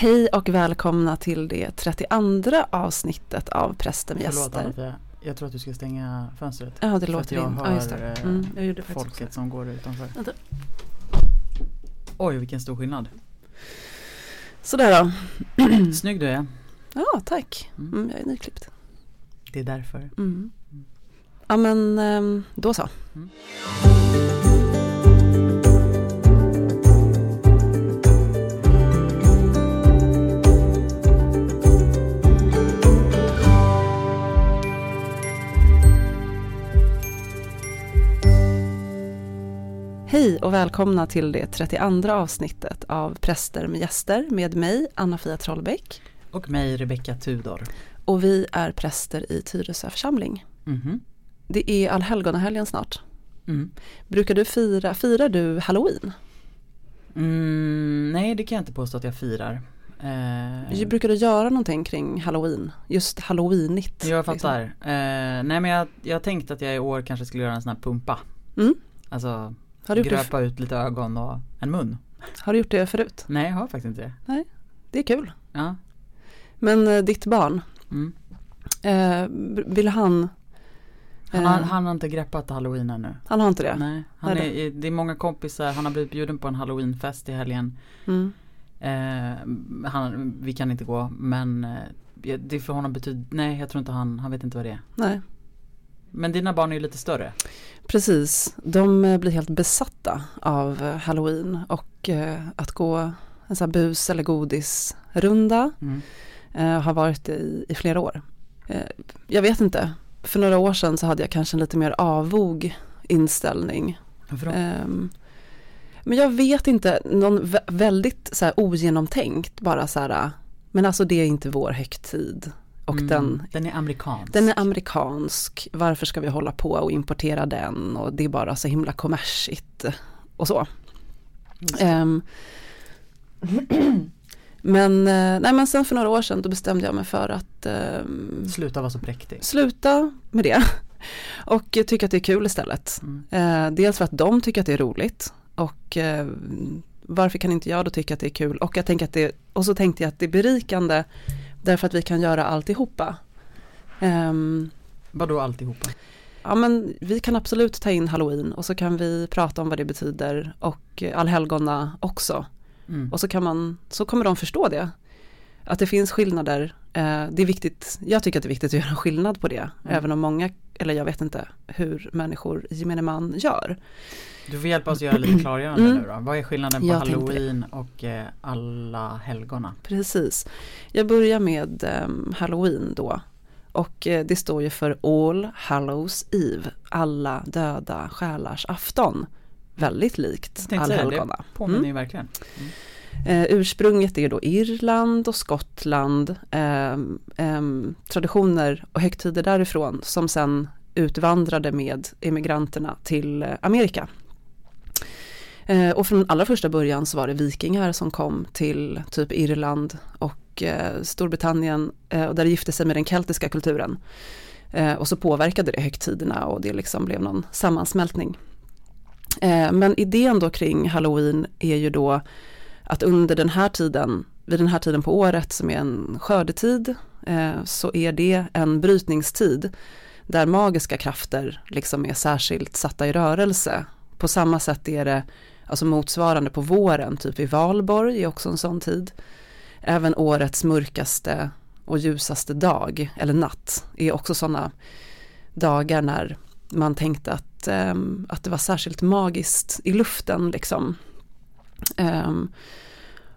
Hej och välkomna till det 32 avsnittet av Prästen med Förlåt gäster. Anna-Fia, jag tror att du ska stänga fönstret. Ja, det För låter jag in. hör Ja, just det. eh, Mm, jag gjorde folket också. som går utanför. Vänta. Oj, vilken stor skillnad. Sådär då. Snygg du är. Ja, tack. Mm. Mm, jag är nyklippt. Det är därför. Mm. Ja, men ehm, då så. Hej och välkomna till det 32 avsnittet av Präster med gäster med mig, Anna-Fia Trollbäck. Och mig, Rebecka Tudor. Och vi är präster i Tyresö församling. Mhm. Det är allhelgonahelgen snart. Mm. Brukar du fira, firar du halloween? Mm, nej, det kan jag inte påstå att jag firar. Eh, Brukar du göra någonting kring halloween? Just halloweenigt? jag liksom? fattar. Eh, nej, men jag, jag tänkte att jag i år kanske skulle göra en sån här pumpa. Mm. Alltså Har, du gröpa ut lite ögon och en mun. har du gjort det förut? Nej, jag har faktiskt inte det. Det är kul. Ja. Men eh, ditt barn, Mm. eh, vill han, Han, har, Eh. han har inte greppat halloween ännu. han har inte det? Nej, han Nej, är, det är många kompisar, han har blivit bjuden på en halloweenfest i helgen. Mm. Eh, han, vi kan inte gå men eh, det för honom betyder, nej jag tror inte han, han vet inte vad det är. Nej, Men dina barn är ju lite större. precis. De eh, blir helt besatta av eh, halloween och eh, att gå en sån här bus eller godisrunda Mm. har varit i, i flera år. Jag vet inte, för några år sedan så hade jag kanske en lite mer avog inställning? Ehm, men jag vet inte, någon vä- väldigt så här ogenomtänkt bara så här, men alltså det är inte vår högtid. Och Mm, den, den är amerikansk. den är amerikansk, varför ska vi hålla på och importera den och det är bara så himla kommersigt och så. Ehm, men, eh, nej men sen för några år sedan då bestämde jag mig för att ehm, Sluta vara så präktig. sluta med det och tycka att det är kul istället. Mm. Eh, dels för att de tycker att det är roligt och eh, varför kan inte jag då tycka att det är kul och jag tänker att det, och så tänkte jag att det är berikande därför att vi kan göra alltihopa. Um, Vadå alltihopa? ja men vi kan absolut ta in halloween och så kan vi prata om vad det betyder och allhelgona också. Mm. Och så kan man, så kommer de förstå det. Att det finns skillnader. Eh, det är viktigt, jag tycker att det är viktigt att göra skillnad på det. Mm. Även om många, eller jag vet inte hur människor i gemene man gör. Du får hjälpa oss att göra lite klargörande Mm. nu då. Vad är skillnaden på Jag halloween och eh, alla helgona? Precis. Jag börjar med ehm, halloween då. Och eh, det står ju för All Hallows Eve, alla döda själars afton. Väldigt likt tänkte säga det. Påminner Mm. ju verkligen. Eh, ursprunget är då Irland och Skottland, eh, eh, traditioner och högtider därifrån som sen utvandrade med emigranterna till eh, Amerika. Eh, och från allra första början så var det vikingar som kom till typ Irland och eh, Storbritannien eh, och där det gifte sig med den keltiska kulturen. Eh, och så påverkade det högtiderna och det liksom blev någon sammansmältning. Eh, men idén då kring halloween är ju då att under den här tiden, vid den här tiden på året som är en skördetid, eh, så är det en brytningstid där magiska krafter liksom är särskilt satta i rörelse. På samma sätt är det alltså motsvarande på våren, typ i Valborg är också en sån tid. Även årets mörkaste och ljusaste dag eller natt är också sådana dagar när man tänkte att, eh, att det var särskilt magiskt i luften liksom. Um,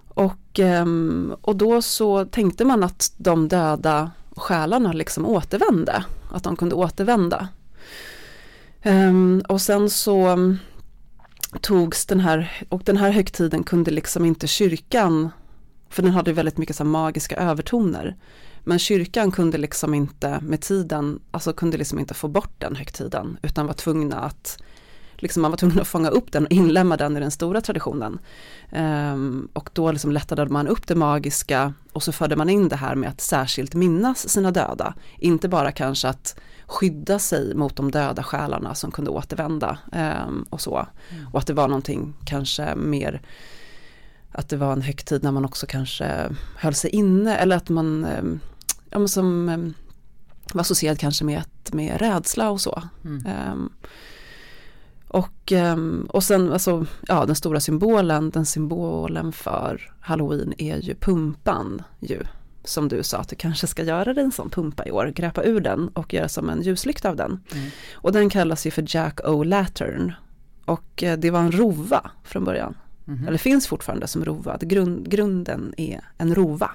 och, um, och då så tänkte man att de döda själarna liksom återvände, att de kunde återvända. Um, och sen så togs den här, och den här högtiden kunde liksom inte kyrkan, för den hade väldigt mycket så magiska övertoner, men kyrkan kunde liksom inte med tiden, alltså kunde liksom inte få bort den högtiden, utan var tvungna att liksom man var tvungen att fånga upp den och inlämna den i den stora traditionen. Ehm, och då liksom lättade man upp det magiska och så förde man in det här med att särskilt minnas sina döda. Inte bara kanske att skydda sig mot de döda själarna som kunde återvända ehm, och så. Och att det var någonting kanske mer att det var en högtid när man också kanske höll sig inne eller att man, eh, ja men som var associerad kanske med, med rädsla och så. Mm. Um, och, um, och sen alltså, ja den stora symbolen, den symbolen för halloween är ju pumpan ju. Som du sa att du kanske ska göra dig en sån pumpa i år, gräpa ur den och göra som en ljuslykta av den. Mm. Och den kallas ju för Jack O' Och eh, det var en rova från början. Mhm. Eller finns fortfarande som rova. Grund, grunden är en rova.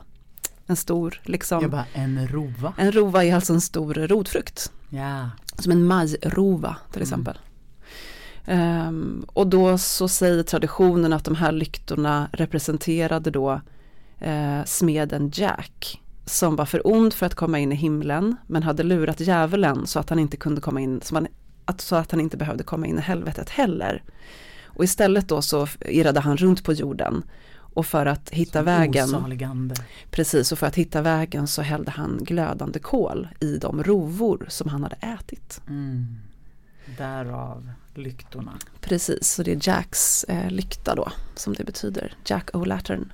En stor, liksom. Jag bara, en rova? En rova är alltså en stor rotfrukt. Ja. Som en majrova till Mm. exempel. Ehm, och då så säger traditionen att de här lyktorna representerade då eh, smeden Jack. Som var för ond för att komma in i himlen men hade lurat djävulen så att han inte kunde komma in, så, man, att, så att han inte behövde komma in i helvetet heller. Och istället då så irrade han runt på jorden. Och för att hitta Som vägen, Osaligande. precis, och för att hitta vägen så hällde han glödande kol i de rovor som han hade ätit. Mm. Därav lyktorna. Precis, så det är Jacks eh, lykta då, som det betyder. Jack O'Lattern.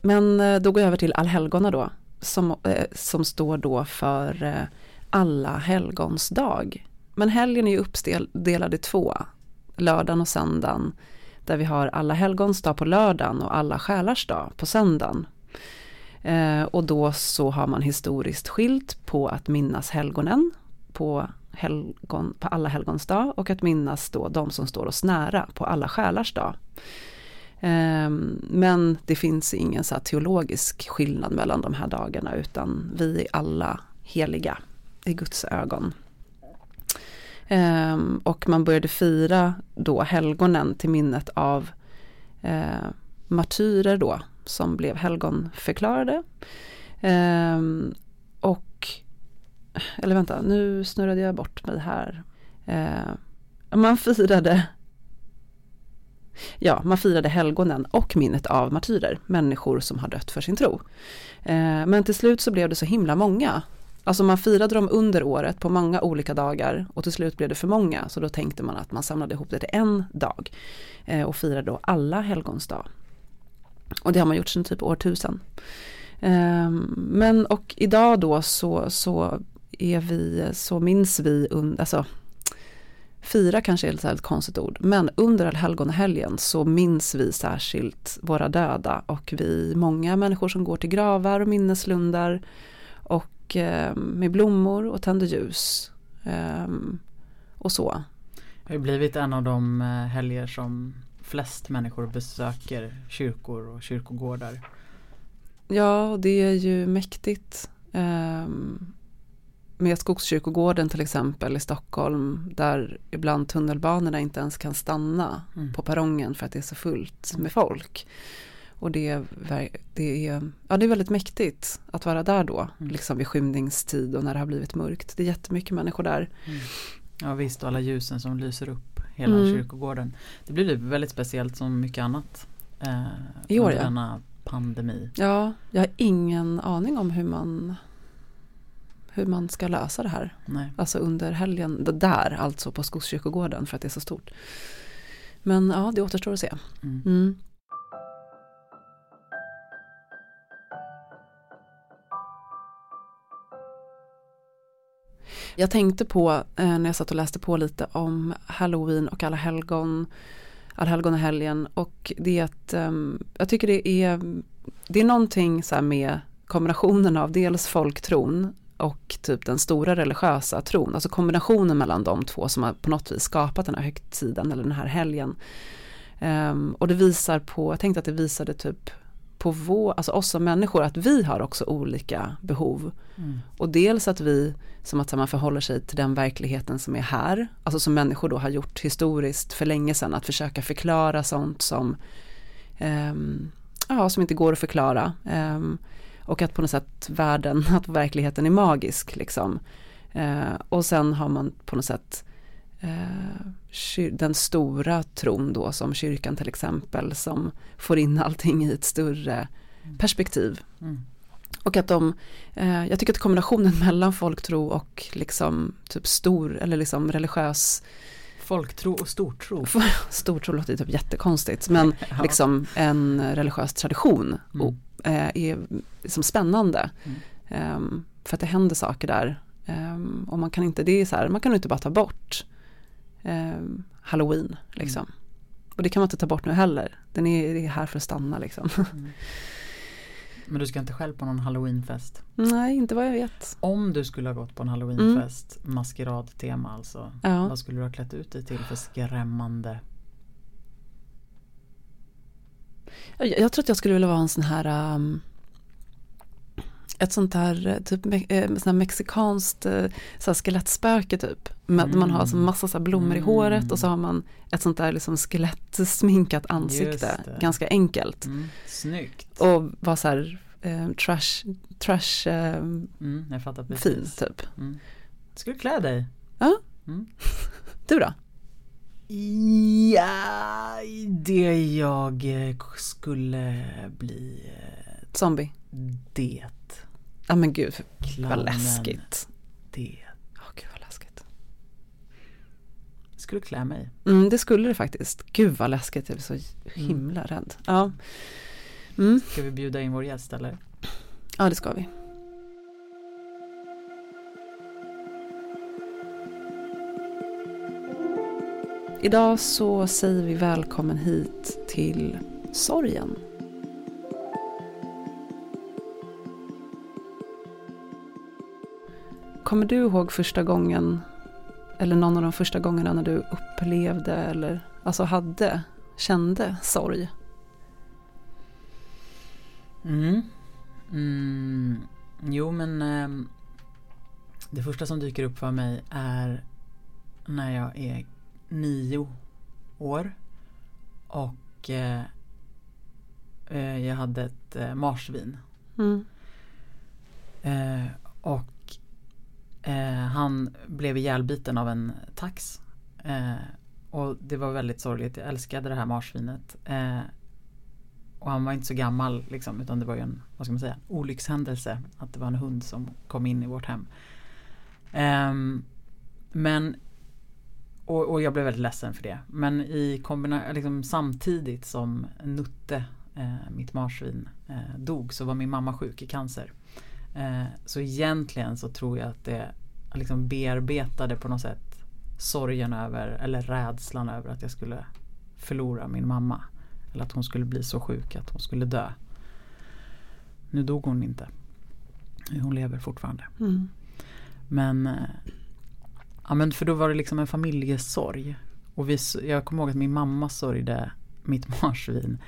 Men eh, då går jag över till allhelgona då, som, eh, som står då för eh, alla helgons dag. Men helgen är ju uppdelad i två, lördagen och söndagen, där vi har alla helgons dag på lördagen och alla själars dag på söndagen. Eh, och då så har man historiskt skilt på att minnas helgonen på, helgon, på alla helgons dag och att minnas då de som står oss nära på alla själars dag. Eh, men det finns ingen så här teologisk skillnad mellan de här dagarna utan vi är alla heliga i Guds ögon. Eh, och man började fira då helgonen till minnet av eh, martyrer då som blev helgonförklarade. Ehm, och, eller vänta, nu snurrade jag bort mig här. Ehm, man firade Ja, man firade helgonen och minnet av martyrer, människor som har dött för sin tro. Ehm, men till slut så blev det så himla många. Alltså man firade dem under året på många olika dagar och till slut blev det för många så då tänkte man att man samlade ihop det till en dag eh, och firade då alla helgons dag. Och det har man gjort sedan typ årtusen. Ehm, men och idag då så, så är vi, så minns vi, un, alltså fira kanske är ett väldigt konstigt ord, men under allhelgonahelgen så minns vi särskilt våra döda och vi, många människor som går till gravar och minneslundar och eh, med blommor och tänder ljus eh, och så. Det har ju blivit en av de eh, helger som flest människor besöker kyrkor och kyrkogårdar. Ja, det är ju mäktigt. Um, med Skogskyrkogården till exempel i Stockholm där ibland tunnelbanorna inte ens kan stanna Mm. på perrongen för att det är så fullt med folk. Och det är, det är, ja, det är väldigt mäktigt att vara där då, Mm. liksom vid skymningstid och när det har blivit mörkt. Det är jättemycket människor där. Ja visst, och alla ljusen som lyser upp hela Mm. kyrkogården. Det blir väldigt speciellt som mycket annat. Eh, I år, under ja. denna pandemi. Ja, jag har ingen aning om hur man, hur man ska lösa det här. Nej. Alltså under helgen, det där alltså på Skogskyrkogården för att det är så stort. Men ja, det återstår att se. Mm. Mm. Jag tänkte på eh, när jag satt och läste på lite om halloween och alla helgon, allhelgonahelgen och det är att ehm, jag tycker det är, det är någonting så här med kombinationen av dels folktron och typ den stora religiösa tron, alltså kombinationen mellan de två som har på något vis skapat den här högtiden eller den här helgen. Um, och det visar på, jag tänkte att det visade typ på vår, alltså oss som människor, att vi har också olika behov. Mm. Och dels att vi, som att man förhåller sig till den verkligheten som är här, alltså som människor då har gjort historiskt för länge sedan, att försöka förklara sånt som, ehm, ja, som inte går att förklara. Ehm, och att på något sätt världen, att verkligheten är magisk liksom. Eh, och sen har man på något sätt den stora tron då som kyrkan till exempel som får in allting i ett större perspektiv. Mm. Och att de, eh, jag tycker att kombinationen mellan folktro och liksom typ stor eller liksom religiös Folktro och stortro. Stortro låter typ jättekonstigt men ja. liksom en religiös tradition mm. och, eh, är liksom spännande. Mm. Um, för att det händer saker där. Um, och man kan inte, det är så här, man kan inte bara ta bort um, Halloween liksom. Mm. Och det kan man inte ta bort nu heller. Den är, är här för att stanna liksom. Mm. Men du ska inte själv på någon halloweenfest? Nej, inte vad jag vet. Om du skulle ha gått på en halloweenfest, mm. maskeradtema alltså. Ja. Vad skulle du ha klätt ut dig till för skrämmande? Jag, jag tror att jag skulle vilja vara en sån här um, ett sånt här eh, typ eh, sån här mexikanskt eh, så här skelettspöke typ. Mm. Man har alltså massa så blommor mm. i håret och så har man ett sånt där liksom skelettsminkat ansikte. Ganska enkelt. Mm. Snyggt. Och var så här eh, trash, trash eh, mm, jag fattar fin typ. Mm. Ska du klä dig? Ja. Mm. du då? Ja, det jag skulle bli Zombie? Det Ja men gud, Clownen, vad läskigt. Det. Oh, gud vad läskigt. Skulle klä mig. Mm, det skulle det faktiskt. Gud vad läskigt, jag blir så himla mm. rädd. Ja. Mm. Ska vi bjuda in vår gäst eller? Ja, det ska vi. Idag så säger vi välkommen hit till sorgen. Kommer du ihåg första gången eller någon av de första gångerna när du upplevde eller alltså hade, kände sorg? Mm. Mm. Jo men eh, det första som dyker upp för mig är när jag är nio år och eh, eh jag hade ett eh, marsvin. Mm. Eh, och Eh, han blev ihjälbiten av en tax. Eh, och det var väldigt sorgligt. Jag älskade det här marsvinet. Eh, och han var inte så gammal liksom, utan det var ju en vad ska man säga, olyckshändelse. Att det var en hund som kom in i vårt hem. Ehm, men och, och, jag blev väldigt ledsen för det. Men i kombina liksom, samtidigt som Nutte, eh, mitt marsvin, eh, dog så var min mamma sjuk i cancer. Eh, så egentligen så tror jag att det liksom bearbetade på något sätt sorgen över eller rädslan över att jag skulle förlora min mamma. Eller att hon skulle bli så sjuk att hon skulle dö. Nu dog hon inte. Hon lever fortfarande. Mm. Men, eh, ja, men för då var det liksom en familjesorg. Och vi, jag kommer ihåg att min mamma sörjde mitt marsvin.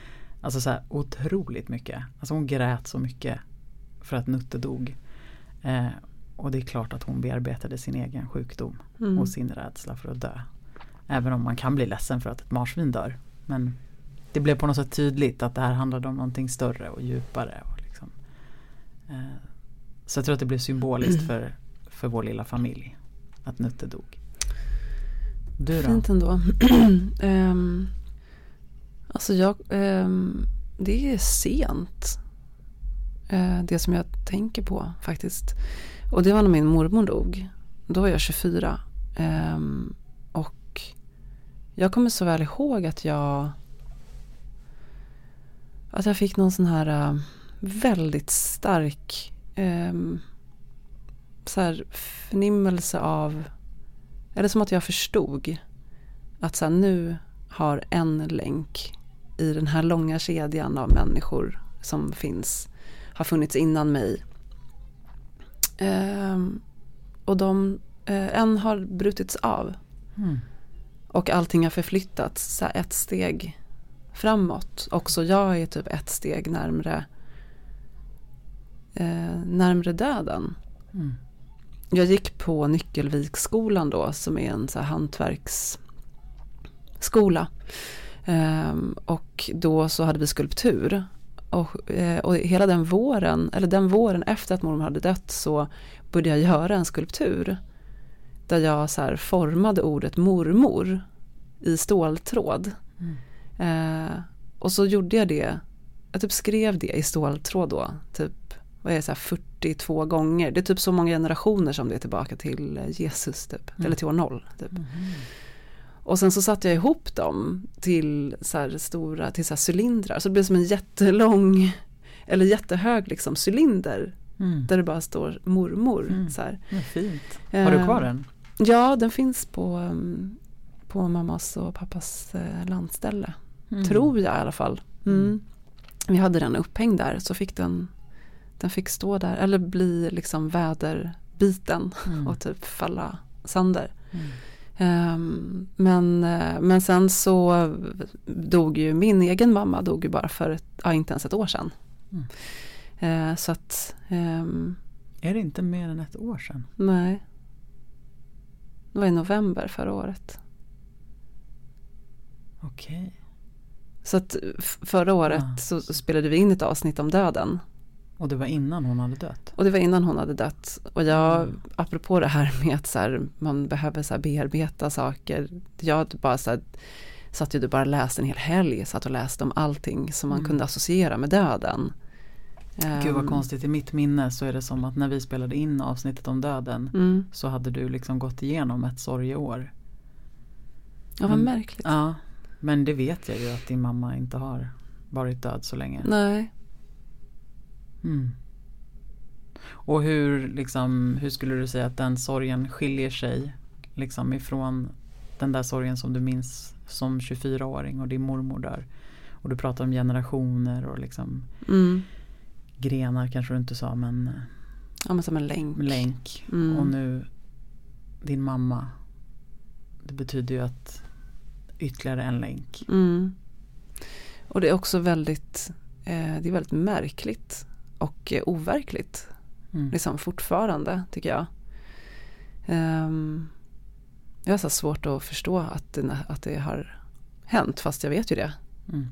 Alltså så här otroligt mycket. Alltså hon grät så mycket för att Nutte dog. Eh, och det är klart att hon bearbetade sin egen sjukdom mm. och sin rädsla för att dö. Även om man kan bli ledsen för att ett marsvin dör. Men det blev på något sätt tydligt att det här handlade om någonting större och djupare. Och liksom. eh, så jag tror att det blev symboliskt för, för vår lilla familj att Nutte dog. Du då? Fint ändå. um, alltså jag, um, det är sent Eh, det som jag tänker på faktiskt. Och det var när min mormor dog. Då var jag 24. Ehm, och jag kommer så väl ihåg att jag att jag fick någon sån här eh, väldigt stark ehm, så här förnimmelse av, eller som att jag förstod att så här, nu har en länk i den här långa kedjan av människor som finns har funnits innan mig. Eh, och de, eh, en har brutits av. Mm. Och allting har förflyttats så ett steg framåt. Också jag är typ ett steg närmre, eh, närmre döden. Mm. Jag gick på Nyckelviksskolan då som är en så här hantverksskola. Um, och då så hade vi skulptur och, eh, och hela den våren, eller den våren efter att mormor hade dött så började jag göra en skulptur. Där jag så formade ordet mormor i ståltråd. Mm. Eh, och så gjorde jag det, jag typ skrev det i ståltråd då, typ vad är det, så här 42 gånger. Det är typ så många generationer som det är tillbaka till eh, Jesus typ. Mm. Eller till år noll. Typ. Mhm. Och sen så satte jag ihop dem till så här stora, till så cylindrar. Så det blev som en jättelång, eller jättehög liksom cylinder. Mm. Där det bara står mormor. Mm. Så fint. Har du Eh, kvar den? Ja, den finns på, um, på mammas och pappas eh, landställe. Mm. Tror jag i alla fall. Mm. Mm. Vi hade den upphängd där så fick den, den fick stå där eller bli liksom väderbiten Mm. och typ falla sönder. Ehm, men, eh, men sen så dog ju min egen mamma dog ju bara för ett, ja, inte ens ett år sedan. Mm. Eh, så att ehm, Är det inte mer än ett år sedan? nej. Det var i november förra året. Okej. Så att förra året Ah. så, så spelade vi in ett avsnitt om döden. Och det var innan hon hade dött? Och det var innan hon hade dött. Och jag, Mm. apropå det här med att så här, man behöver så bearbeta saker. Jag bara så här, satt ju bara läste en hel helg, satt och läste om allting som man Mm. kunde associera med döden. Gud vad Ehm, konstigt, i mitt minne så är det som att när vi spelade in avsnittet om döden Mm. så hade du liksom gått igenom ett sorgeår. Ja, vad Mm. märkligt. Ja, men det vet jag ju att din mamma inte har varit död så länge. Nej. Mm. Och hur, liksom, hur skulle du säga att den sorgen skiljer sig liksom ifrån den där sorgen som du minns som 24-åring och din mormor dör? Och du pratar om generationer och liksom Mm. grenar kanske du inte sa men Ja, men som en länk. länk. Mm. Och nu din mamma. Det betyder ju att ytterligare en länk. Mm. Och det är också väldigt, eh, det är väldigt märkligt och eh, overkligt. Mm. Liksom fortfarande tycker jag. Ehm, jag har så svårt att förstå att det, att det har hänt fast jag vet ju det. Mm.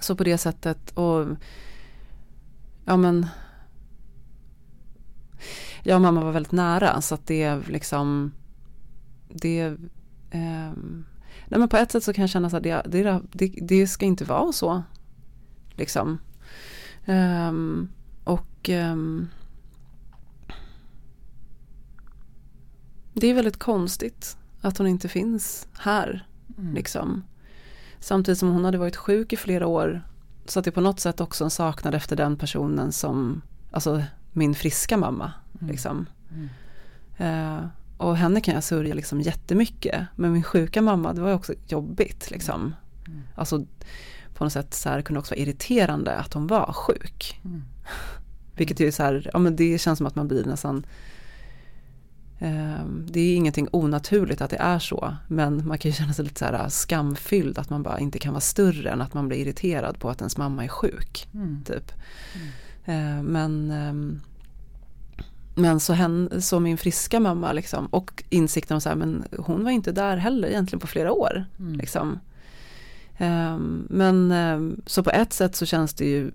Så på det sättet och ja men jag och mamma var väldigt nära så att det är liksom det ehm, nej men på ett sätt så kan jag känna att det, det, det, det ska inte vara så liksom Ehm, och ehm, det är väldigt konstigt att hon inte finns här Mm. Liksom. Samtidigt som hon hade varit sjuk i flera år. Så att det på något sätt också en saknad efter den personen som, alltså min friska mamma. Mm. Liksom. Mm. Eh, och henne kan jag sörja liksom jättemycket. Men min sjuka mamma, det var också jobbigt. Liksom. Mm. Alltså på något sätt så här, kunde också vara irriterande att hon var sjuk. Mm. Vilket ju så här, ja men det känns som att man blir nästan ehm, det är ingenting onaturligt att det är så, men man kan ju känna sig lite så här skamfylld att man bara inte kan vara större än att man blir irriterad på att ens mamma är sjuk. Mm. Typ. Mm. Eh, men ehm, men så, hen, så min friska mamma liksom, och insikten om så här, men hon var inte där heller egentligen på flera år. Mm. Liksom. Ehm, men ehm, så på ett sätt så känns det ju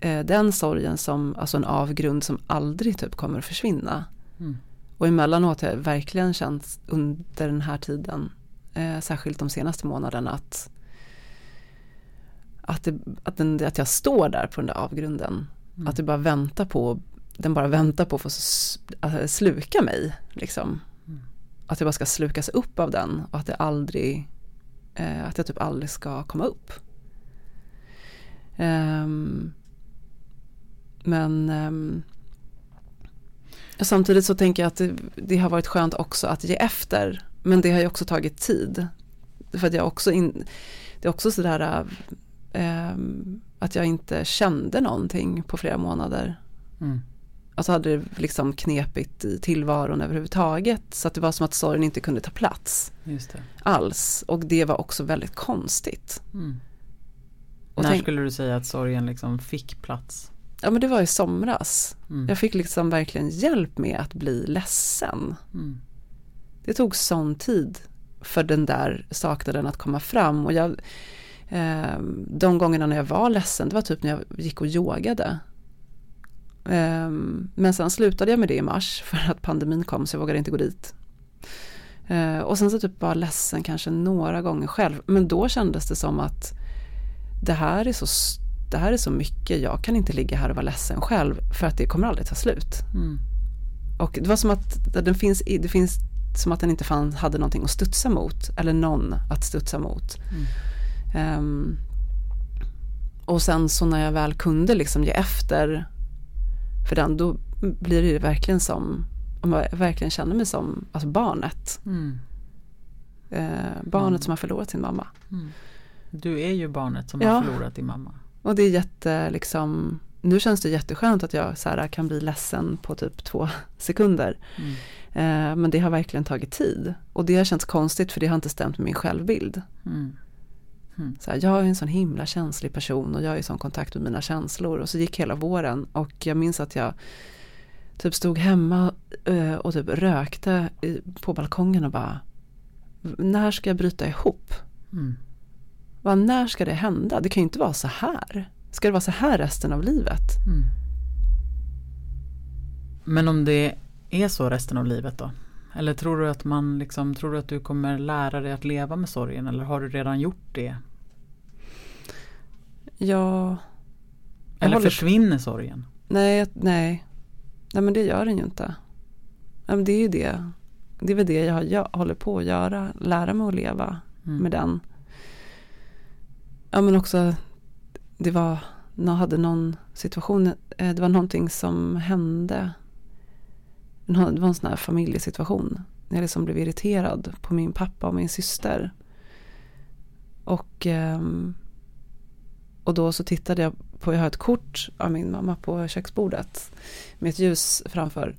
eh, den sorgen som alltså en avgrund som aldrig typ kommer att försvinna. Mm. Och emellanåt har jag verkligen känt under den här tiden, eh, särskilt de senaste månaderna, att, att, det, att, den, att jag står där på den där avgrunden. Mm. Att det bara väntar på, den bara väntar på att få sluka mig. Liksom. Mm. Att jag bara ska slukas upp av den och att det aldrig, eh, att jag typ aldrig ska komma upp. Um, men um, samtidigt så tänker jag att det, det har varit skönt också att ge efter. Men det har ju också tagit tid. För att jag också in, det är också sådär um, ehm, att jag inte kände någonting på flera månader. Mm. Alltså hade det liksom knepigt i tillvaron överhuvudtaget. Så att det var som att sorgen inte kunde ta plats alls. Och det var också väldigt konstigt. Mm. När tänk- skulle du säga att sorgen liksom fick plats? Ja men det var i somras. Mm. Jag fick liksom verkligen hjälp med att bli ledsen. Mm. Det tog sån tid för den där saknaden att komma fram. Och jag, eh, de gångerna när jag var ledsen, det var typ när jag gick och yogade. Eh, men sen slutade jag med det i mars för att pandemin kom så jag vågade inte gå dit. Eh, och sen så typ bara ledsen kanske några gånger själv. Men då kändes det som att det här är så det här är så mycket, jag kan inte ligga här och vara ledsen själv för att det kommer aldrig ta slut. Mm. Och det var som att den finns, det finns som att den inte fann, hade någonting att studsa mot eller någon att studsa mot. Mm. Um, och sen så när jag väl kunde liksom ge efter för den, då blir det ju verkligen som, om jag verkligen känner mig som alltså barnet. Mm. Eh, barnet mm. som har förlorat sin mamma. Mm. Du är ju barnet som ja. har förlorat din mamma. Och det är jätte, liksom, nu känns det jätteskönt att jag så här, kan bli ledsen på typ två sekunder. Mm. Eh, men det har verkligen tagit tid. Och det har känts konstigt för det har inte stämt med min självbild. Mm. Så här, jag är en sån himla känslig person och jag är i sån kontakt med mina känslor. Och så gick hela våren och jag minns att jag typ stod hemma eh, och typ rökte på balkongen och bara När ska jag bryta ihop? Mm. Bara, när ska det hända? Det kan ju inte vara så här. Ska det vara så här resten av livet? Mm. Men om det är så resten av livet då? Eller tror du att man liksom, tror du att du kommer lära dig att leva med sorgen eller har du redan gjort det? Ja. Eller försvinner sorgen? Nej, nej. Nej men det gör den ju inte. Ja, men det är ju det. Det är väl det jag, jag håller på att göra. Lära mig att leva mm. med den. Ja men också. Det var. Jag hade någon situation. Eh, det var någonting som hände det var en sån här familjesituation. Jag liksom blev irriterad på min pappa och min syster. Och, ehm, och då så tittade jag på, jag har ett kort av min mamma på köksbordet. Med ett ljus framför.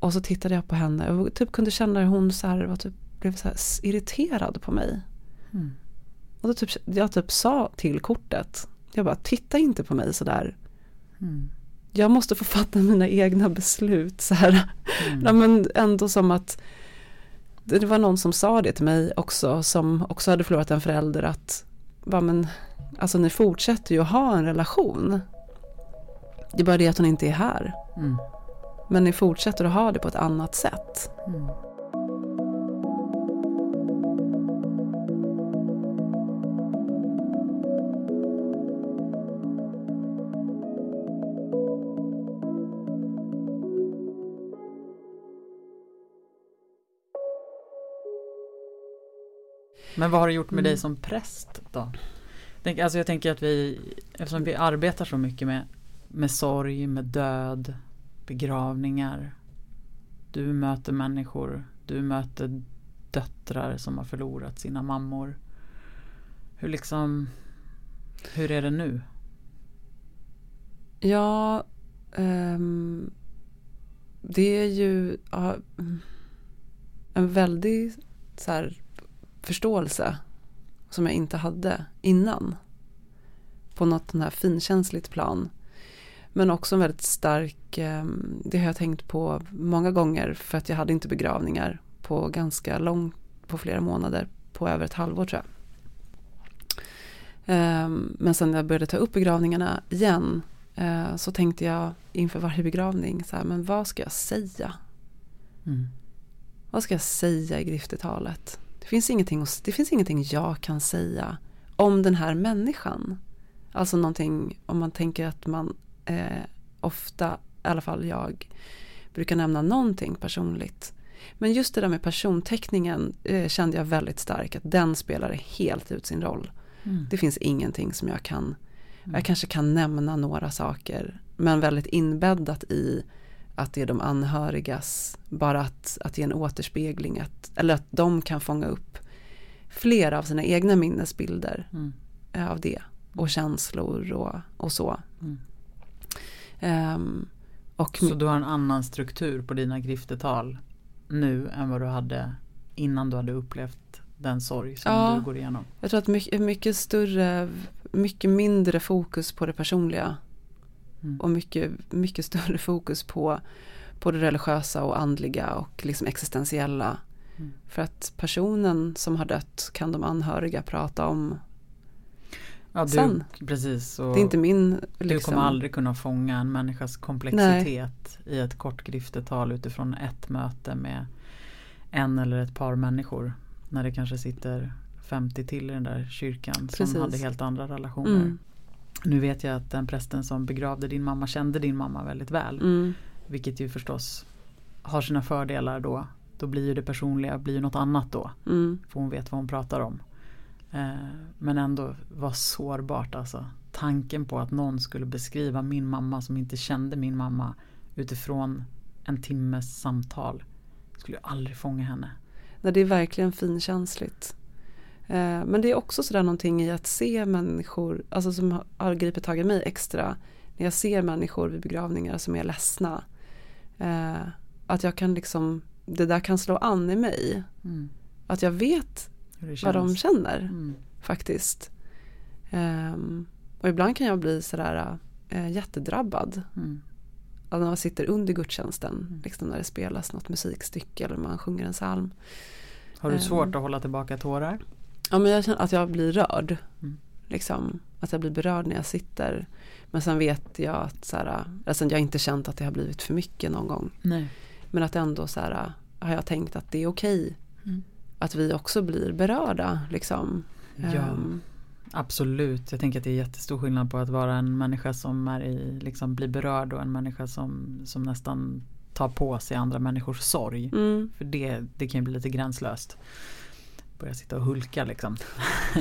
Och så tittade jag på henne och typ kunde känna hur hon så här, var typ, blev så irriterad på mig. Mm. Och då typ, jag typ sa till kortet. Jag bara, titta inte på mig sådär. Mm jag måste få fatta mina egna beslut. Så här. Mm. Ja, men ändå som att det var någon som sa det till mig också som också hade förlorat en förälder att va, men, alltså ni fortsätter ju att ha en relation. Det är bara det att hon inte är här. Mm. Men ni fortsätter att ha det på ett annat sätt. Mm. Men vad har det gjort med mm. dig som präst då? Tänk, alltså jag tänker att vi, eftersom vi arbetar så mycket med, med sorg, med död, begravningar. Du möter människor, du möter döttrar som har förlorat sina mammor. Hur liksom, hur är det nu? Ja, um, det är ju uh, en väldig så här, förståelse som jag inte hade innan. På något sån här finkänsligt plan. Men också en väldigt stark, ehm, det har jag tänkt på många gånger för att jag hade inte begravningar på ganska långt, på flera månader, på över ett halvår tror jag. Ehm, men sen när jag började ta upp begravningarna igen eh, så tänkte jag inför varje begravning, så här, men vad ska jag säga? Mm. Vad ska jag säga i griftetalet? Det finns, ingenting, det finns ingenting jag kan säga om den här människan. Alltså någonting om man tänker att man eh, ofta, i alla fall jag, brukar nämna någonting personligt. Men just det där med personteckningen eh, kände jag väldigt starkt att den spelade helt ut sin roll. Mm. Det finns ingenting som jag kan, mm. jag kanske kan nämna några saker, men väldigt inbäddat i att det är de anhörigas, bara att, att ge en återspegling, att, eller att de kan fånga upp flera av sina egna minnesbilder mm. av det och känslor och, och så. Mm. Um, och så du har en annan struktur på dina griftetal nu än vad du hade innan du hade upplevt den sorg som ja, du går igenom? Jag tror att mycket, mycket större, mycket mindre fokus på det personliga Mm. Och mycket, mycket större fokus på, på det religiösa och andliga och liksom existentiella. Mm. För att personen som har dött kan de anhöriga prata om ja, du, sen. Precis, det är inte min... Liksom, du kommer aldrig kunna fånga en människas komplexitet Nej. i ett kort griftetal utifrån ett möte med en eller ett par människor. När det kanske sitter 50 till i den där kyrkan precis. som hade helt andra relationer. Mm. Nu vet jag att den prästen som begravde din mamma kände din mamma väldigt väl. Mm. Vilket ju förstås har sina fördelar då. Då blir ju det personliga blir ju något annat då. Mm. För hon vet vad hon pratar om. Eh, men ändå var sårbart alltså. Tanken på att någon skulle beskriva min mamma som inte kände min mamma utifrån en timmes samtal. Skulle ju aldrig fånga henne. Nej, det är verkligen finkänsligt. Eh, men det är också sådär någonting i att se människor, alltså som har- gripit tag i mig extra. När jag ser människor vid begravningar som är ledsna. Eh, att jag kan liksom, det där kan slå an i mig. Mm. Att jag vet vad de känner Mm. faktiskt. Ehm, och ibland kan jag bli sådär eh, jättedrabbad. Mm. Alltså när man sitter under gudstjänsten, Mm. liksom när det spelas något musikstycke eller man sjunger en psalm. Har du Ehm. svårt att hålla tillbaka tårar? Ja men jag känner att jag blir rörd. Mm. Liksom, att jag blir berörd när jag sitter. Men sen vet jag att så här, alltså jag har inte känt att det har blivit för mycket någon gång. Nej. Men att ändå så här, har jag tänkt att det är okej. Mm. Att vi också blir berörda. Liksom. Ja. Ehm, Absolut, jag tänker att det är jättestor skillnad på att vara en människa som är i, liksom blir berörd och en människa som, som nästan tar på sig andra människors sorg. mm, För det, det kan ju bli lite gränslöst. Börja sitta och hulka liksom.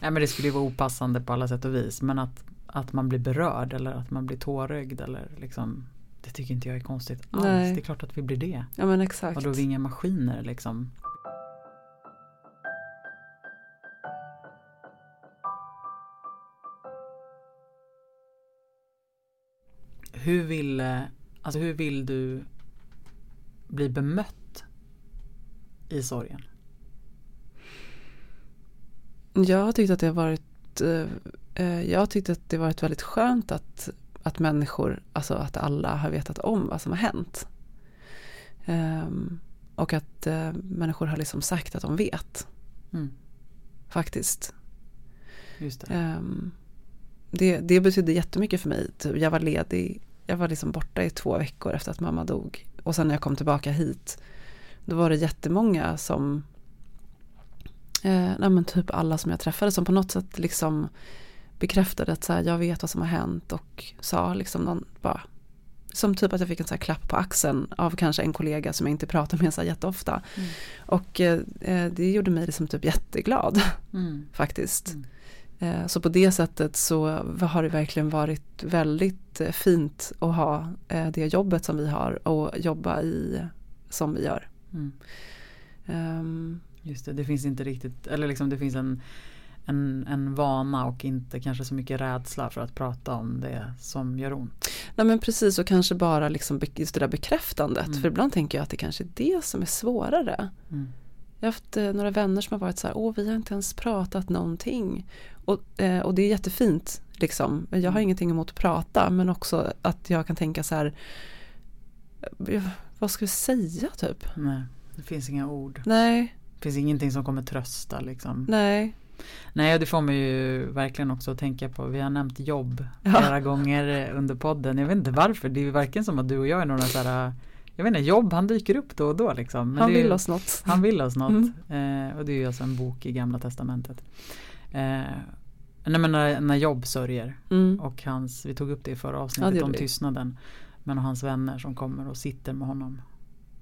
Nej men det skulle ju vara opassande på alla sätt och vis. Men att, att man blir berörd eller att man blir tårögd eller liksom Det tycker inte jag är konstigt alls. Nej. Det är klart att vi blir det. ja men exakt. Och då är vi inga maskiner liksom. Hur vill, alltså hur vill du bli bemött i sorgen? Jag har tyckt att det har varit eh, eh, Jag har tyckt att det varit väldigt skönt att, att människor, alltså att alla har vetat om vad som har hänt. Ehm, och att eh, människor har liksom sagt att de vet. Mm, Faktiskt. just det. Ehm, det, det betydde jättemycket för mig. Typ, Jag var ledig, jag var liksom borta i två veckor efter att mamma dog. Och sen när jag kom tillbaka hit, då var det jättemånga som, eh, nej men typ alla som jag träffade som på något sätt liksom bekräftade att så här, jag vet vad som har hänt och sa liksom någon bara, som typ att jag fick en så här klapp på axeln av kanske en kollega som jag inte pratar med så här jätteofta. Mm. Och eh, eh, det gjorde mig liksom typ jätteglad Mm, faktiskt. Mm. Eh, Så på det sättet så har det verkligen varit väldigt eh, fint att ha eh, det jobbet som vi har och jobba i som vi gör. mm. Just det, det finns inte riktigt, eller liksom det finns en, en, en vana och inte kanske så mycket rädsla för att prata om det som gör ont. Nej men precis och kanske bara liksom just det där bekräftandet. Mm. För ibland tänker jag att det kanske är det som är svårare. Mm. Jag har haft eh, några vänner som har varit så här, åh vi har inte ens pratat någonting. Och, eh, och det är jättefint liksom. Jag har Mm. ingenting emot att prata men också att jag kan tänka så här, vad ska vi säga typ? Nej, det finns inga ord. Nej, finns ingenting som kommer trösta liksom. nej, Nej, det får mig ju verkligen också att tänka på. Vi har nämnt jobb Ja. flera gånger under podden. Jag vet inte varför. Det är ju varken som att du och jag är några så här, jag vet inte, jobb han dyker upp då och då liksom. Men han det är ju- vill oss något. Han vill oss något. Mm. Eh, och det är ju alltså en bok i Gamla Testamentet. Eh, nej men när, när Jobb sörjer Mm. och hans, vi tog upp det i förra Ja, avsnittet det om tystnaden. Men hans vänner som kommer och sitter med honom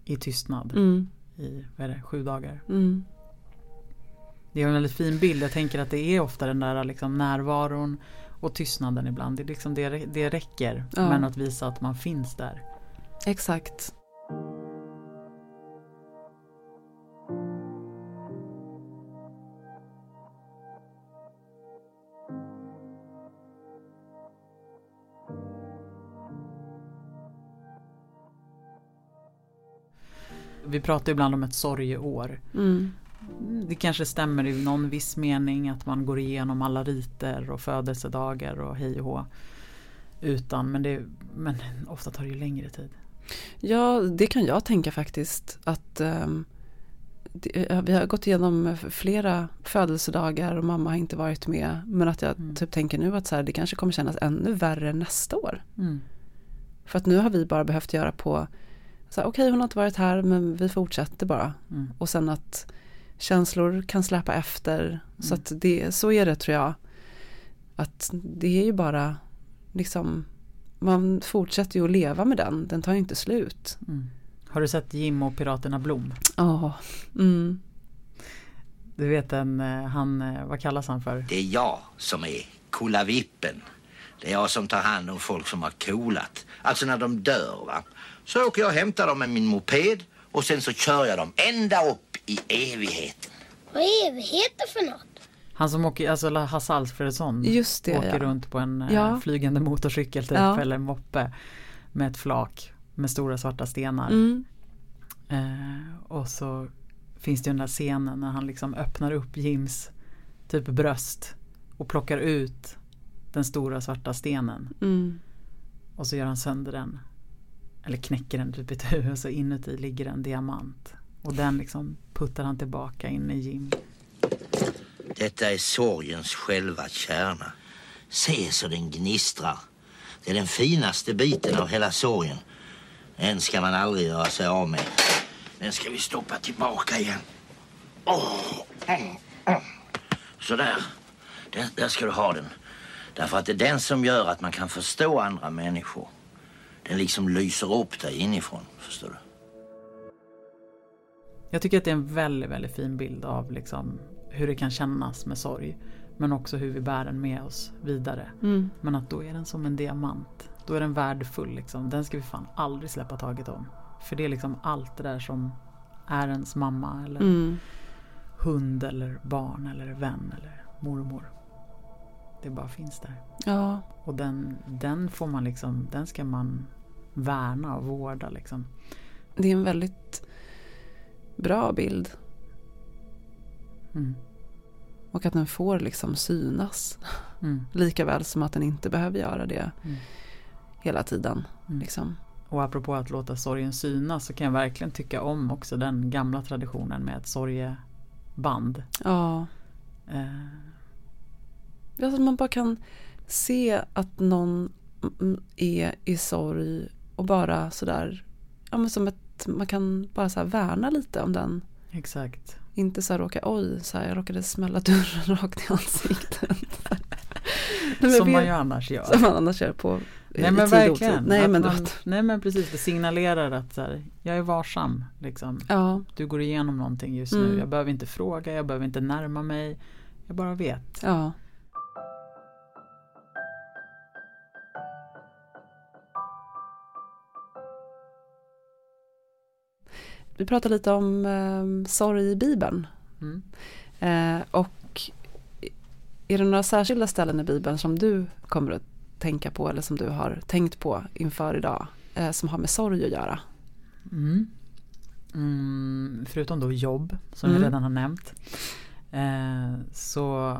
i tystnad Mm. I vad det, sju dagar. Mm. Det är en väldigt fin bild. Jag tänker att det är ofta den där liksom närvaron och tystnaden ibland. Det, är liksom det, det räcker. Ja. Men att visa att man finns där. Exakt. Vi pratar ibland om ett sorgeår. Mm. Det kanske stämmer i någon viss mening att man går igenom alla riter och födelsedagar och hej och hå. Utan, men, det, men ofta tar det ju längre tid. Ja, det kan jag tänka faktiskt. Att det, eh, Vi har gått igenom flera födelsedagar och mamma har inte varit med. Men att jag Mm. typ tänker nu att så här, det kanske kommer kännas ännu värre nästa år. Mm. För att nu har vi bara behövt göra på, så okej hon har inte varit här men vi fortsätter bara. Mm. Och sen att känslor kan släpa efter. Så Mm. att det, så är det tror jag. att det är ju bara liksom man fortsätter ju att leva med den, den tar ju inte slut. Mm. Har du sett Jim och Piraterna Blom? Ja. Mm. Du vet en, eh, han, eh, vad kallas han för? Det är jag som är Kullavippen. Det är jag som tar hand om folk som har kolat. Alltså när de dör va. Så åker jag och hämtar dem med min moped och sen så kör jag dem ända upp i evigheten. Vad är evigheter för något? Han som åker, alltså Hasse Alfredsson Just det, åker ja. runt på en eh, Ja. flygande motorcykel typ Ja. eller moppe med ett flak med stora svarta stenar. Mm. Eh, och så finns det ju den där scenen när han liksom öppnar upp Jims typ bröst och plockar ut den stora svarta stenen Mm. och så gör han sönder den. Eller knäcker den typ ett huvud, och så inuti ligger en diamant. Och den liksom puttar han tillbaka in i Jim. Detta är sorgens själva kärna. Se så den gnistrar. Det är den finaste biten av hela sorgen. Den ska man aldrig göra sig av med. Den ska vi stoppa tillbaka igen. Oh. Mm. Sådär. Den, där ska du ha den. Därför att det är den som gör att man kan förstå andra människor. Den liksom lyser upp dig inifrån, förstår du? Jag tycker att det är en väldigt, väldigt fin bild av liksom hur det kan kännas med sorg. Men också hur vi bär den med oss vidare. Mm. Men att då är den som en diamant. Då är den värdefull liksom. Den ska vi fan aldrig släppa taget om. För det är liksom allt det där som är ens mamma eller Mm. hund eller barn eller vän eller mormor. Det bara finns där. Ja. Och den, den får man liksom, den ska man värna och vårda liksom. Det är en väldigt bra bild. Mm. Och att den får liksom synas. Mm. Lika väl som att den inte behöver göra det Mm. hela tiden. Mm. Liksom. Och apropå att låta sorgen synas så kan jag verkligen tycka om också den gamla traditionen med ett sorgeband. Ja. Eh, Ja, så att man bara kan se att någon är i sorg och bara sådär, ja men som ett, man kan bara så värna lite om den. exakt. Inte så här råka, oj, så här, jag råkade smälla dörren rakt i ansiktet. Nej, Som man ju annars gör. Som man annars gör på Nej i men verkligen. Nej men, man, nej men precis, det signalerar att så här, jag är varsam. Liksom. ja, Du går igenom någonting just Mm. nu. Jag behöver inte fråga, jag behöver inte närma mig. Jag bara vet. ja. Vi pratar lite om eh, sorg i Bibeln. Mm. Eh, och är det några särskilda ställen i Bibeln som du kommer att tänka på eller som du har tänkt på inför idag eh, som har med sorg att göra? Mm. Mm, förutom då jobb som Mm. vi redan har nämnt. Eh, så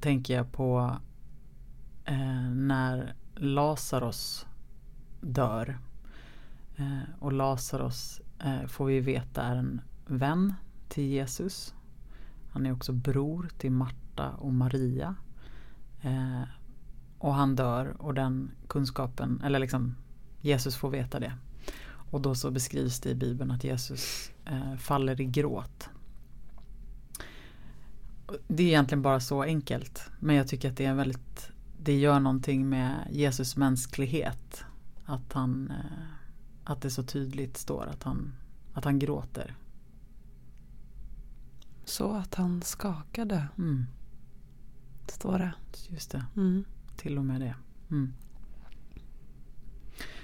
tänker jag på eh, när Lazarus dör. Eh, och Lazarus Eh, får vi veta är en vän till Jesus. Han är också bror till Marta och Maria. Eh, och han dör och den kunskapen, eller liksom Jesus får veta det. Och då så beskrivs det i Bibeln att Jesus eh, faller i gråt. Det är egentligen bara så enkelt. Men jag tycker att det är väldigt Det gör någonting med Jesus mänsklighet. Att han eh, att det så tydligt står att han Att han gråter. Så att han skakade, Mm, står det. just det. Mm. Till och med det. Mm.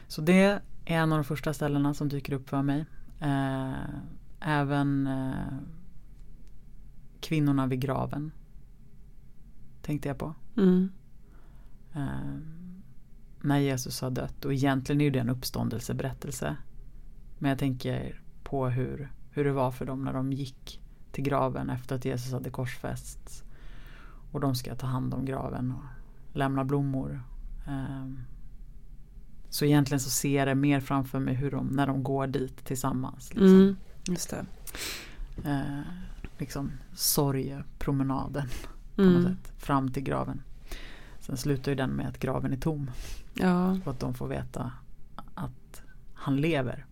Så det är en av de första ställena som dyker upp för mig. Eh, även eh, kvinnorna vid graven. Tänkte jag på. Mm. Eh, när Jesus har dött. Och egentligen är det en uppståndelseberättelse. Men jag tänker på hur, hur det var för dem när de gick till graven efter att Jesus hade korsfästs. Och de ska ta hand om graven och lämna blommor. Ehm, Så egentligen så ser jag det mer framför mig hur de, när de går dit tillsammans. Liksom. Mm. Just det. Eh, liksom sorgepromenaden på något Mm. sätt. Fram till graven. Sen slutar ju den med att graven är tom. Ja, Och att de får veta att han lever.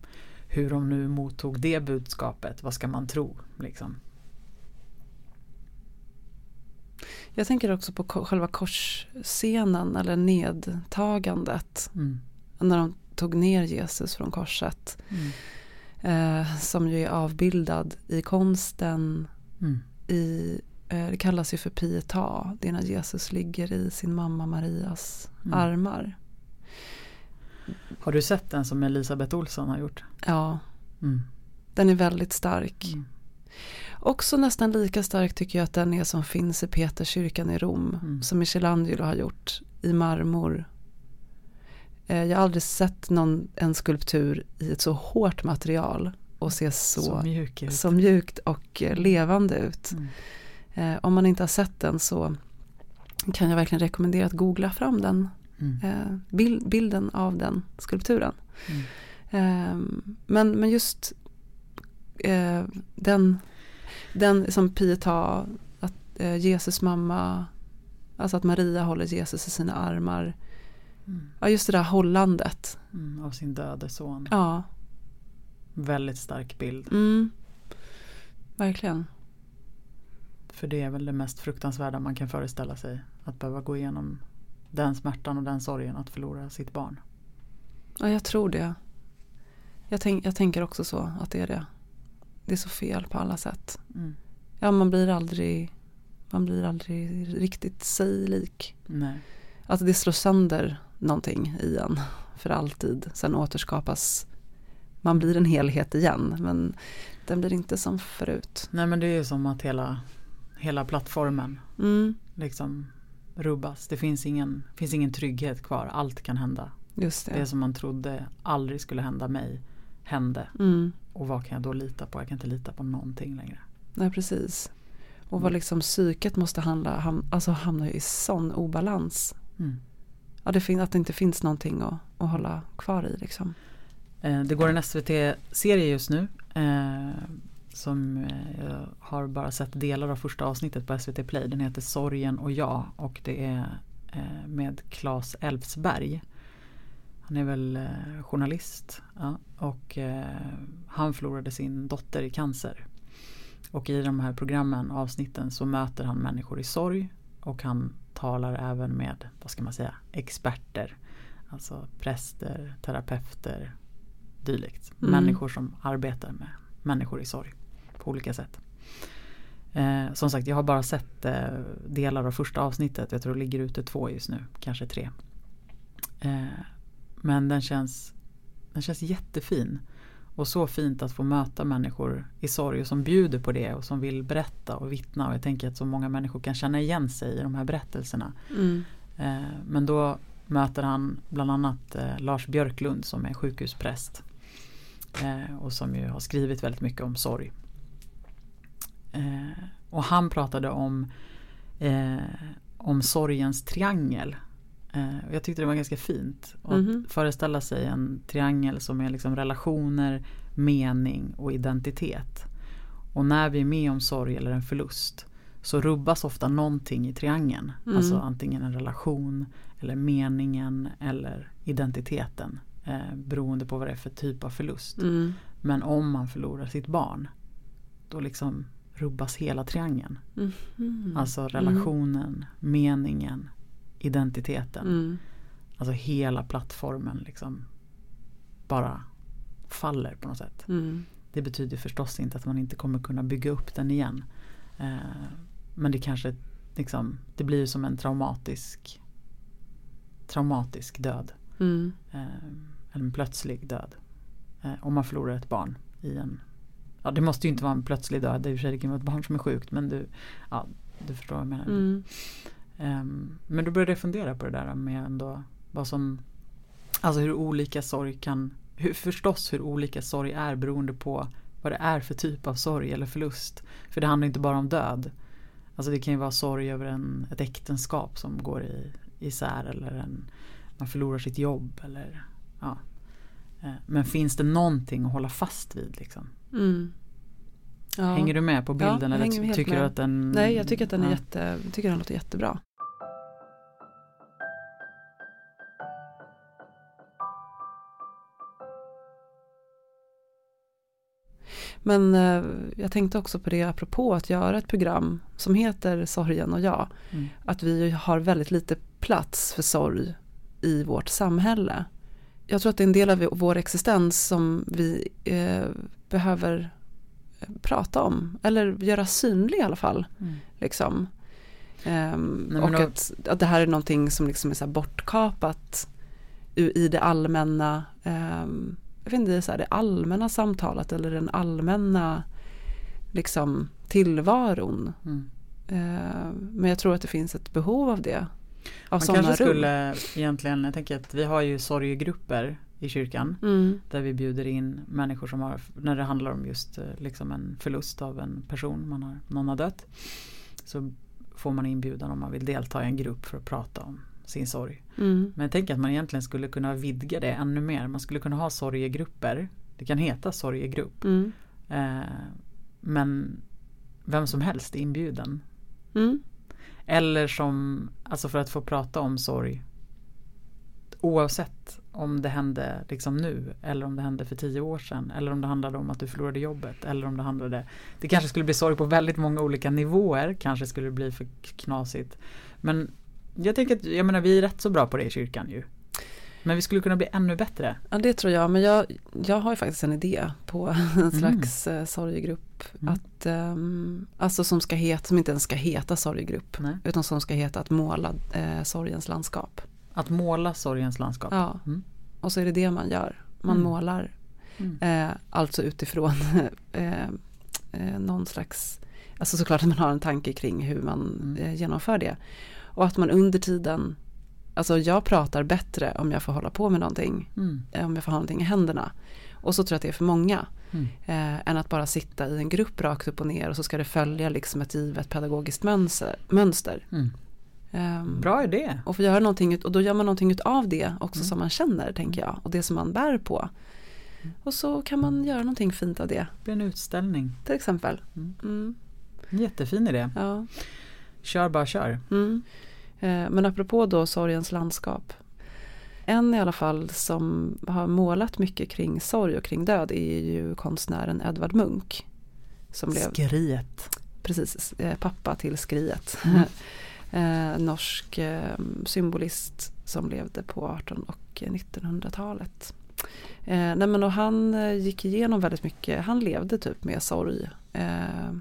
Hur de nu mottog det budskapet, vad ska man tro? Liksom. Jag tänker också på själva korsscenen eller nedtagandet. Mm. När de tog ner Jesus från korset. Mm. Eh, som ju är avbildad i konsten. Mm. I, det kallas ju för pietà. Det är när Jesus ligger i sin mamma Marias Mm. armar. Har du sett den som Elisabeth Olsson har gjort? Ja, Mm. den är väldigt stark. Mm. Också nästan lika stark tycker jag att den är som finns i Peterskyrkan i Rom. Mm. Som Michelangelo har gjort i marmor. Eh, Jag har aldrig sett någon, en skulptur i ett så hårt material och se så, Så mjuk så mjukt och eh, levande ut. Mm. Eh, om man inte har sett den så kan jag verkligen rekommendera att googla fram den. Mm. Eh, bild, bilden av den skulpturen. Mm. Eh, men, men just eh, den, den som Pietà, att Jesus mamma, alltså att Maria håller Jesus i sina armar. Mm. Ja, just det där hållandet. Mm. Av sin döde son. Ja, Väldigt stark bild. mm, verkligen. För det är väl det mest fruktansvärda man kan föreställa sig. Att behöva gå igenom den smärtan och den sorgen att förlora sitt barn. Ja, jag tror det. Jag, tänk, jag tänker också så, att det är det. Det är så fel på alla sätt. Mm. Ja, man blir aldrig, man blir aldrig riktigt sig lik. Nej. Att det slår sönder någonting i en för alltid. Sen återskapas, man blir en helhet igen. Men den blir inte som förut. Nej men det är ju som att hela, hela plattformen Mm, liksom rubbas. Det finns ingen, finns ingen trygghet kvar. Allt kan hända. just det. Det som man trodde aldrig skulle hända mig hände. Mm, Och vad kan jag då lita på? Jag kan inte lita på någonting längre. nej, precis. Och vad liksom psyket måste handla, ham, alltså hamna i sån obalans. Mm. Ja, det fin- att det inte finns någonting att, att hålla kvar i liksom. Eh, Det går en SVT-serie just nu. Eh, som eh, jag har bara sett delar av första avsnittet på SVT Play. Den heter Sorgen och jag och det är eh, med Claes Elfsberg. Han är väl eh, journalist ja, och han förlorade sin dotter i cancer. Och i de här programmen, avsnitten, så möter han människor i sorg och han talar även med, vad ska man säga, experter. Alltså präster, terapeuter, dylikt. Mm. Människor som arbetar med människor i sorg på olika sätt. Eh, som sagt, jag har bara sett eh, delar av första avsnittet. Jag tror det ligger ute två just nu, kanske tre. Eh, men den känns, den känns jättefin. Och så fint att få möta människor i sorg och som bjuder på det och som vill berätta och vittna. Och jag tänker att så många människor kan känna igen sig i de här berättelserna. Mm. Eh, men då möter han bland annat eh, Lars Björklund som är sjukhuspräst. Eh, och som ju har skrivit väldigt mycket om sorg. Eh, och han pratade om, eh, om sorgens triangel. Eh, och jag tyckte det var ganska fint. Och Mhm. Att föreställa sig en triangel som är liksom relationer, mening och identitet. Och när vi är med om sorg eller en förlust så rubbas ofta någonting i triangeln. Mm. Alltså antingen en relation eller meningen eller identiteten. Eh, beroende på vad det är för typ av förlust. Mm. Men om man förlorar sitt barn då liksom rubbas hela triangeln. Mm. Alltså relationen, meningen, identiteten. Mm. Alltså hela plattformen liksom bara faller på något sätt. Mm. Det betyder förstås inte att man inte kommer kunna bygga upp den igen. Eh, men det kanske liksom, det blir som en traumatisk traumatisk död. Mm. Eh, en plötslig död. Eh, om man förlorar ett barn i en Ja det måste ju inte vara en plötslig död. I och för sig, det kan vara ett barn som är sjukt. Men du, ja, du förstår vad jag menar. Mm. Ehm, men då började jag fundera på det där med ändå vad som Alltså hur olika sorg kan hur, Förstås hur olika sorg är beroende på vad det är för typ av sorg eller förlust. För det handlar inte bara om död. Alltså det kan ju vara sorg över en, ett äktenskap som går i, isär eller en, man förlorar sitt jobb eller ja. Eh, Men finns det någonting att hålla fast vid liksom? Mm. Ja. Hänger du med på Ja, bilden jag hänger eller tycker med. du att den Nej, jag tycker att den är ja. jätte, tycker den låter jättebra. Men eh, jag tänkte också på det apropå att göra ett program som heter Sorgen och jag. Mm. Att vi har väldigt lite plats för sorg i vårt samhälle. Jag tror att det är en del av vår existens som vi eh, behöver eh, prata om. Eller göra synlig i alla fall. Mm. Liksom. Ehm, Nej, och då- att, att det här är någonting som liksom är så bortkapat i det allmänna, ehm, jag vet inte, det är så här, det allmänna samtalet eller den allmänna liksom, tillvaron. Mm. Ehm, men jag tror att det finns ett behov av det. Av Man kanske rum. skulle egentligen, jag tänker att vi har ju sorgegrupper i kyrkan. Mm, Där vi bjuder in människor som har, när det handlar om just eh, liksom en förlust av en person, man har, någon har dött. Så får man inbjudan om man vill delta i en grupp för att prata om sin sorg. mm, Men jag tänker att man egentligen skulle kunna vidga det ännu mer. Man skulle kunna ha sorgegrupper. Det kan heta sorgegrupp. mm, Eh, men vem som helst är inbjuden. mm, eller som, alltså för att få prata om sorg. Oavsett om det hände liksom nu eller om det hände för tio år sedan eller om det handlade om att du förlorade jobbet eller om det handlade Det kanske skulle bli sorg på väldigt många olika nivåer kanske skulle det bli för knasigt. Men jag tänker att, jag menar vi är rätt så bra på det i kyrkan ju. Men vi skulle kunna bli ännu bättre Ja det tror jag, men jag, jag har ju faktiskt en idé på en slags eh, sorgegrupp. Mm. Att, ehm, alltså som, ska heta, som inte ens ska heta sorgegrupp. Nej. Utan som ska heta att måla eh, sorgens landskap. Att måla sorgens landskap Ja, Mm. och så är det det man gör. Man Mm. målar. Mm. Eh, alltså utifrån eh, eh, någon slags, alltså såklart att man har en tanke kring hur man Mm. eh, genomför det. Och att man under tiden, alltså jag pratar bättre om jag får hålla på med någonting. Mm. eh, om jag får ha någonting i händerna. Och så tror jag att det är för många. Mm. Eh, än att bara sitta i en grupp rakt upp och ner och så ska det följa liksom ett givet pedagogiskt mönster. mönster. Mm. Ehm, Bra idé och få göra någonting, ut- och då gör man någonting av det också Mm. som man känner tänker jag. Och det som man bär på. Och så kan man göra någonting fint av det. Det blir en utställning Till exempel. Mm. Mm, Jättefin idé ja. Kör bara kör Mm. Eh, Men apropå då sorgens landskap. En i alla fall som har målat mycket kring sorg och kring död är ju konstnären Edvard Munch. Som blev Skriet precis eh, pappa till Skriet. Mm. eh, norsk symbolist som levde på 18 och 1900-talet. Eh, nej men och han gick igenom väldigt mycket, han levde typ med sorg eh,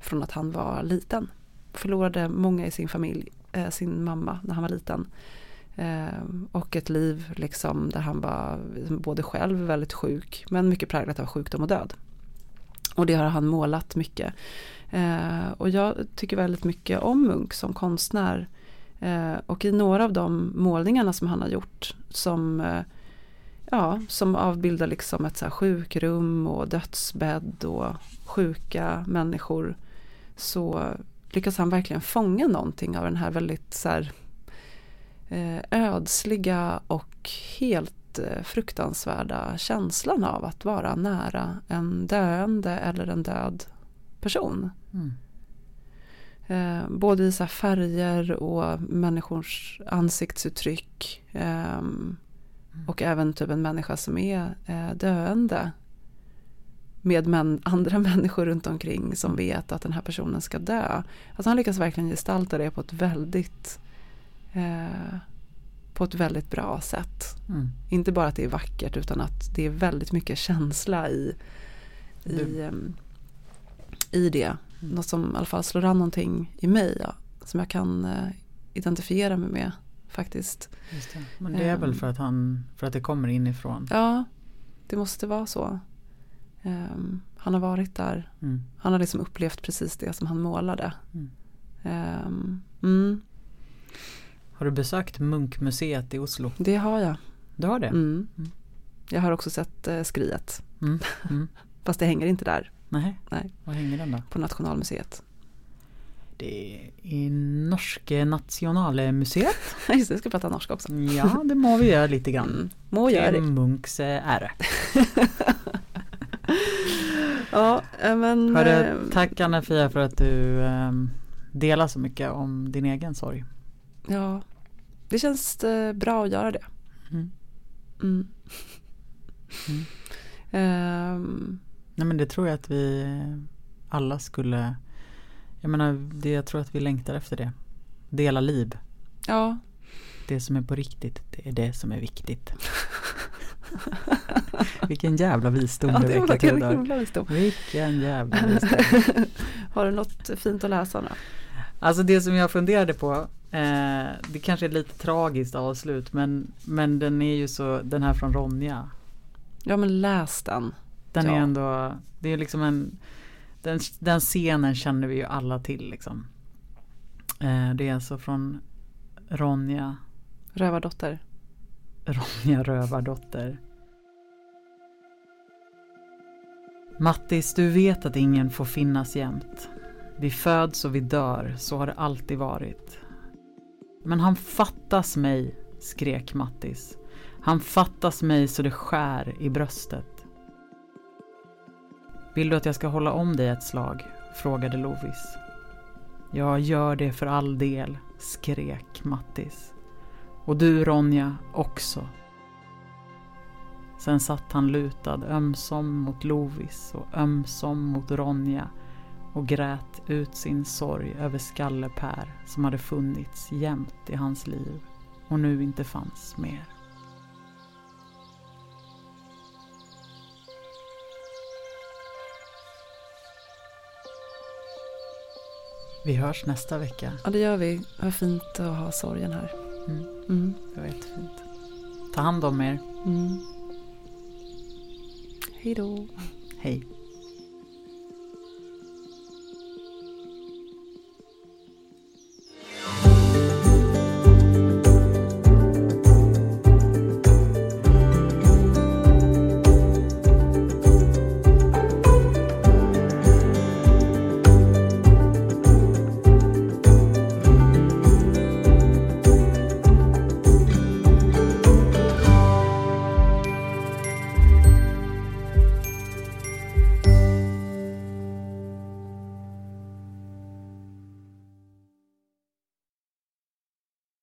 från att han var liten. Förlorade många i sin familj, eh, sin mamma när han var liten. Eh, och ett liv liksom där han var både själv väldigt sjuk men mycket präglat av sjukdom och död. Och det har han målat mycket. Eh, och jag tycker väldigt mycket om Munch som konstnär. Eh, och i några av de målningarna som han har gjort som, eh, ja, som avbildar liksom ett så här sjukrum och dödsbädd och sjuka människor så lyckas han verkligen fånga någonting av den här väldigt så här, eh, ödsliga och helt eh, fruktansvärda känslan av att vara nära en döende eller en död person. mm. Eh, både i så färger och människors ansiktsuttryck. ehm, och även typ en människa som är eh, döende. Med män, andra människor runt omkring som vet att den här personen ska dö. Alltså han lyckas verkligen gestalta det på ett väldigt eh, på ett väldigt bra sätt. Mm. Inte bara att det är vackert utan att det är väldigt mycket känsla i, i, ehm, i det. Mm. Något som i alla fall slår an någonting i mig ja, som jag kan eh, identifiera mig med faktiskt. Det. Men det är väl Ehm. för att han för att det kommer inifrån. Ja, det måste vara så. Ehm, han har varit där. Mm. Han har liksom upplevt precis det som han målade. Mm. Mm, Har du besökt Munkmuseet i Oslo? det har jag. Du har det? Mm. Jag har också sett eh, Skriet. Mm. Fast det hänger inte där Nej. Nej. Var hänger den då? på Nationalmuseet. Det är i Norske Nationalmuseet. Just det, jag ska prata norska också. Ja, det må vi göra lite grann. Mm. Må göra det. Munks eh, ära. Ja, eh, men... Hörru, eh, tack Anna-Fia för att du ehm, delar så mycket om din egen sorg. Ja, det känns eh, bra att göra det. Mm. Mm. Ehm, Nej men det tror jag att vi alla skulle Jag menar, det, jag tror att vi längtar efter det. Dela liv. Ja, Det som är på riktigt, det är det som är viktigt. Vilken jävla visdom ja det var verkligen en Tudor. himla visdom. Vilken jävla visdom. Har du något fint att läsa nu? Alltså det som jag funderade på, eh, det kanske är lite tragiskt avslut men, men den är ju så, den här från Ronja. Ja men läs den. Den Ja. är ändå, det är liksom en, den, den scenen känner vi ju alla till liksom. Eh, det är alltså från Ronja, Rövardotter. Ronja Rövardotter. Mattis, du vet att ingen får finnas jämt. Vi föds och vi dör, så har det alltid varit. Men han fattas mig, skrek Mattis. Han fattas mig så det skär i bröstet. Vill du att jag ska hålla om dig ett slag? frågade Lovis. Jag gör det för all del, skrek Mattis. Och du Ronja också. Sen satt han lutad ömsom mot Lovis och ömsom mot Ronja och grät ut sin sorg över Skalle-Per som hade funnits jämt i hans liv och nu inte fanns mer. Vi hörs nästa vecka. Ja det gör vi. Vad fint att ha sorgen här. Mm, Mm. det var jättefint. Ta hand om er. Mm. Hej då. Hej.